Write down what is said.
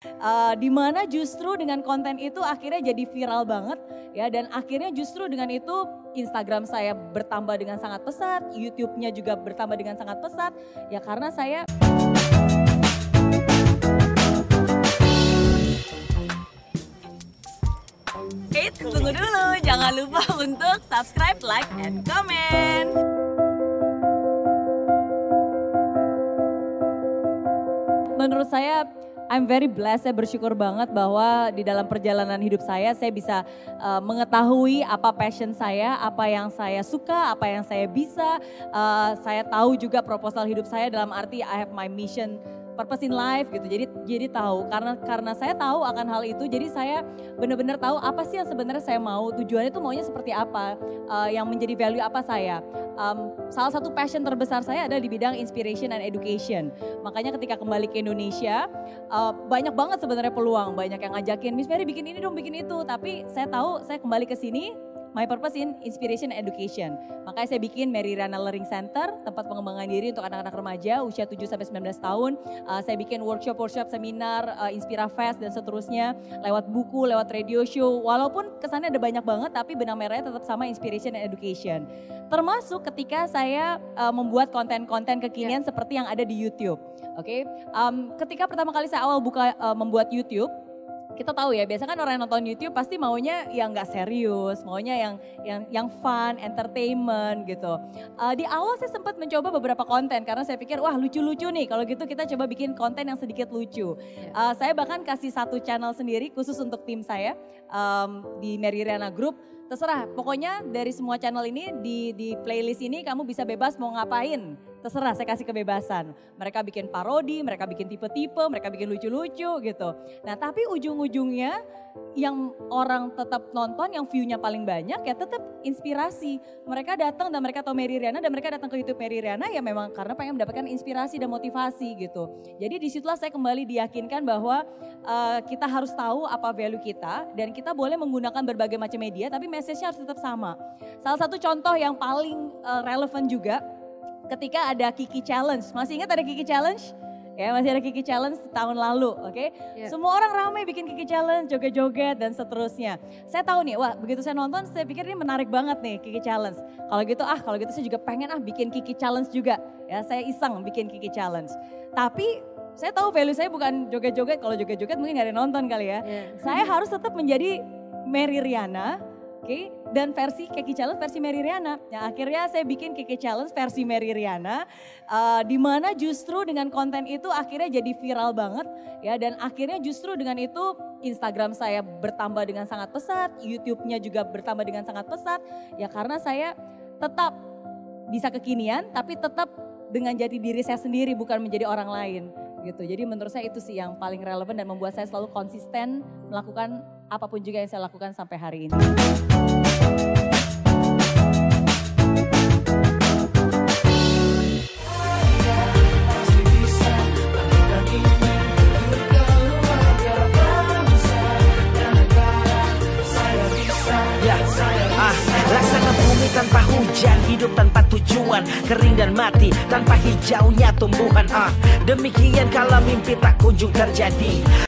Uh, di mana justru dengan konten itu akhirnya jadi viral banget ya. Dan akhirnya justru dengan itu Instagram saya bertambah dengan sangat pesat, YouTube-nya juga bertambah dengan sangat pesat. Ya karena saya Eits, tunggu dulu, jangan lupa untuk subscribe, like, and comment. Menurut saya I'm very blessed, saya bersyukur banget bahwa di dalam perjalanan hidup saya, saya bisa uh, mengetahui apa passion saya, apa yang saya suka, apa yang saya bisa. Uh, saya tahu juga proposal hidup saya dalam arti I have my mission purpose in life gitu. Jadi jadi tahu karena karena saya tahu akan hal itu, jadi saya benar-benar tahu apa sih yang sebenarnya saya mau, tujuannya itu maunya seperti apa, uh, yang menjadi value apa saya. Um, salah satu passion terbesar saya adalah di bidang inspiration and education. Makanya ketika kembali ke Indonesia, uh, banyak banget sebenarnya peluang, banyak yang ngajakin, Miss Mary bikin ini dong, bikin itu. Tapi saya tahu saya kembali ke sini My purpose in inspiration and education. Makanya saya bikin Mary Rana Learning Center, tempat pengembangan diri untuk anak-anak remaja usia 7 sampai 19 tahun. Uh, saya bikin workshop-workshop, seminar, uh, Inspira Fest dan seterusnya lewat buku, lewat radio show. Walaupun kesannya ada banyak banget tapi benang merahnya tetap sama inspiration and education. Termasuk ketika saya uh, membuat konten-konten kekinian yeah. seperti yang ada di YouTube. Oke, okay? um, ketika pertama kali saya awal buka uh, membuat YouTube, kita tahu ya biasa kan orang yang nonton YouTube pasti maunya yang nggak serius, maunya yang yang yang fun, entertainment gitu. Uh, di awal saya sempat mencoba beberapa konten karena saya pikir wah lucu-lucu nih kalau gitu kita coba bikin konten yang sedikit lucu. Uh, saya bahkan kasih satu channel sendiri khusus untuk tim saya um, di Mary Riana Group terserah pokoknya dari semua channel ini di di playlist ini kamu bisa bebas mau ngapain terserah saya kasih kebebasan. Mereka bikin parodi mereka bikin tipe-tipe mereka bikin lucu-lucu gitu. Nah tapi ujung-ujungnya yang orang tetap nonton yang view-nya paling banyak ya tetap inspirasi. Mereka datang dan mereka tahu Mary Riana dan mereka datang ke YouTube Mary Riana ya memang karena pengen mendapatkan inspirasi dan motivasi gitu. Jadi di situlah saya kembali diyakinkan bahwa uh, kita harus tahu apa value kita dan kita boleh menggunakan berbagai macam media tapi message-nya harus tetap sama. Salah satu contoh yang paling uh, relevan juga ketika ada Kiki Challenge. Masih ingat ada Kiki Challenge? Ya, masih ada Kiki Challenge tahun lalu, oke? Okay? Ya. Yeah. Semua orang ramai bikin Kiki Challenge, joget-joget dan seterusnya. Saya tahu nih, wah begitu saya nonton saya pikir ini menarik banget nih Kiki Challenge. Kalau gitu ah, kalau gitu saya juga pengen ah bikin Kiki Challenge juga. Ya, saya iseng bikin Kiki Challenge. Tapi saya tahu value saya bukan joget-joget, kalau joget-joget mungkin gak ada nonton kali ya. Yeah. Saya harus tetap menjadi Mary Riana Oke, dan versi Kiki Challenge versi Mary Riana. Ya, akhirnya saya bikin Kiki Challenge versi Mary Riana, uh, di mana justru dengan konten itu akhirnya jadi viral banget, ya. Dan akhirnya justru dengan itu Instagram saya bertambah dengan sangat pesat, YouTube-nya juga bertambah dengan sangat pesat, ya karena saya tetap bisa kekinian, tapi tetap dengan jati diri saya sendiri, bukan menjadi orang lain gitu. Jadi menurut saya itu sih yang paling relevan dan membuat saya selalu konsisten melakukan apa pun juga yang saya lakukan sampai hari ini. tanpa hujan Hidup tanpa tujuan Kering dan mati tanpa hijaunya tumbuhan ah Demikian kalau mimpi tak kunjung terjadi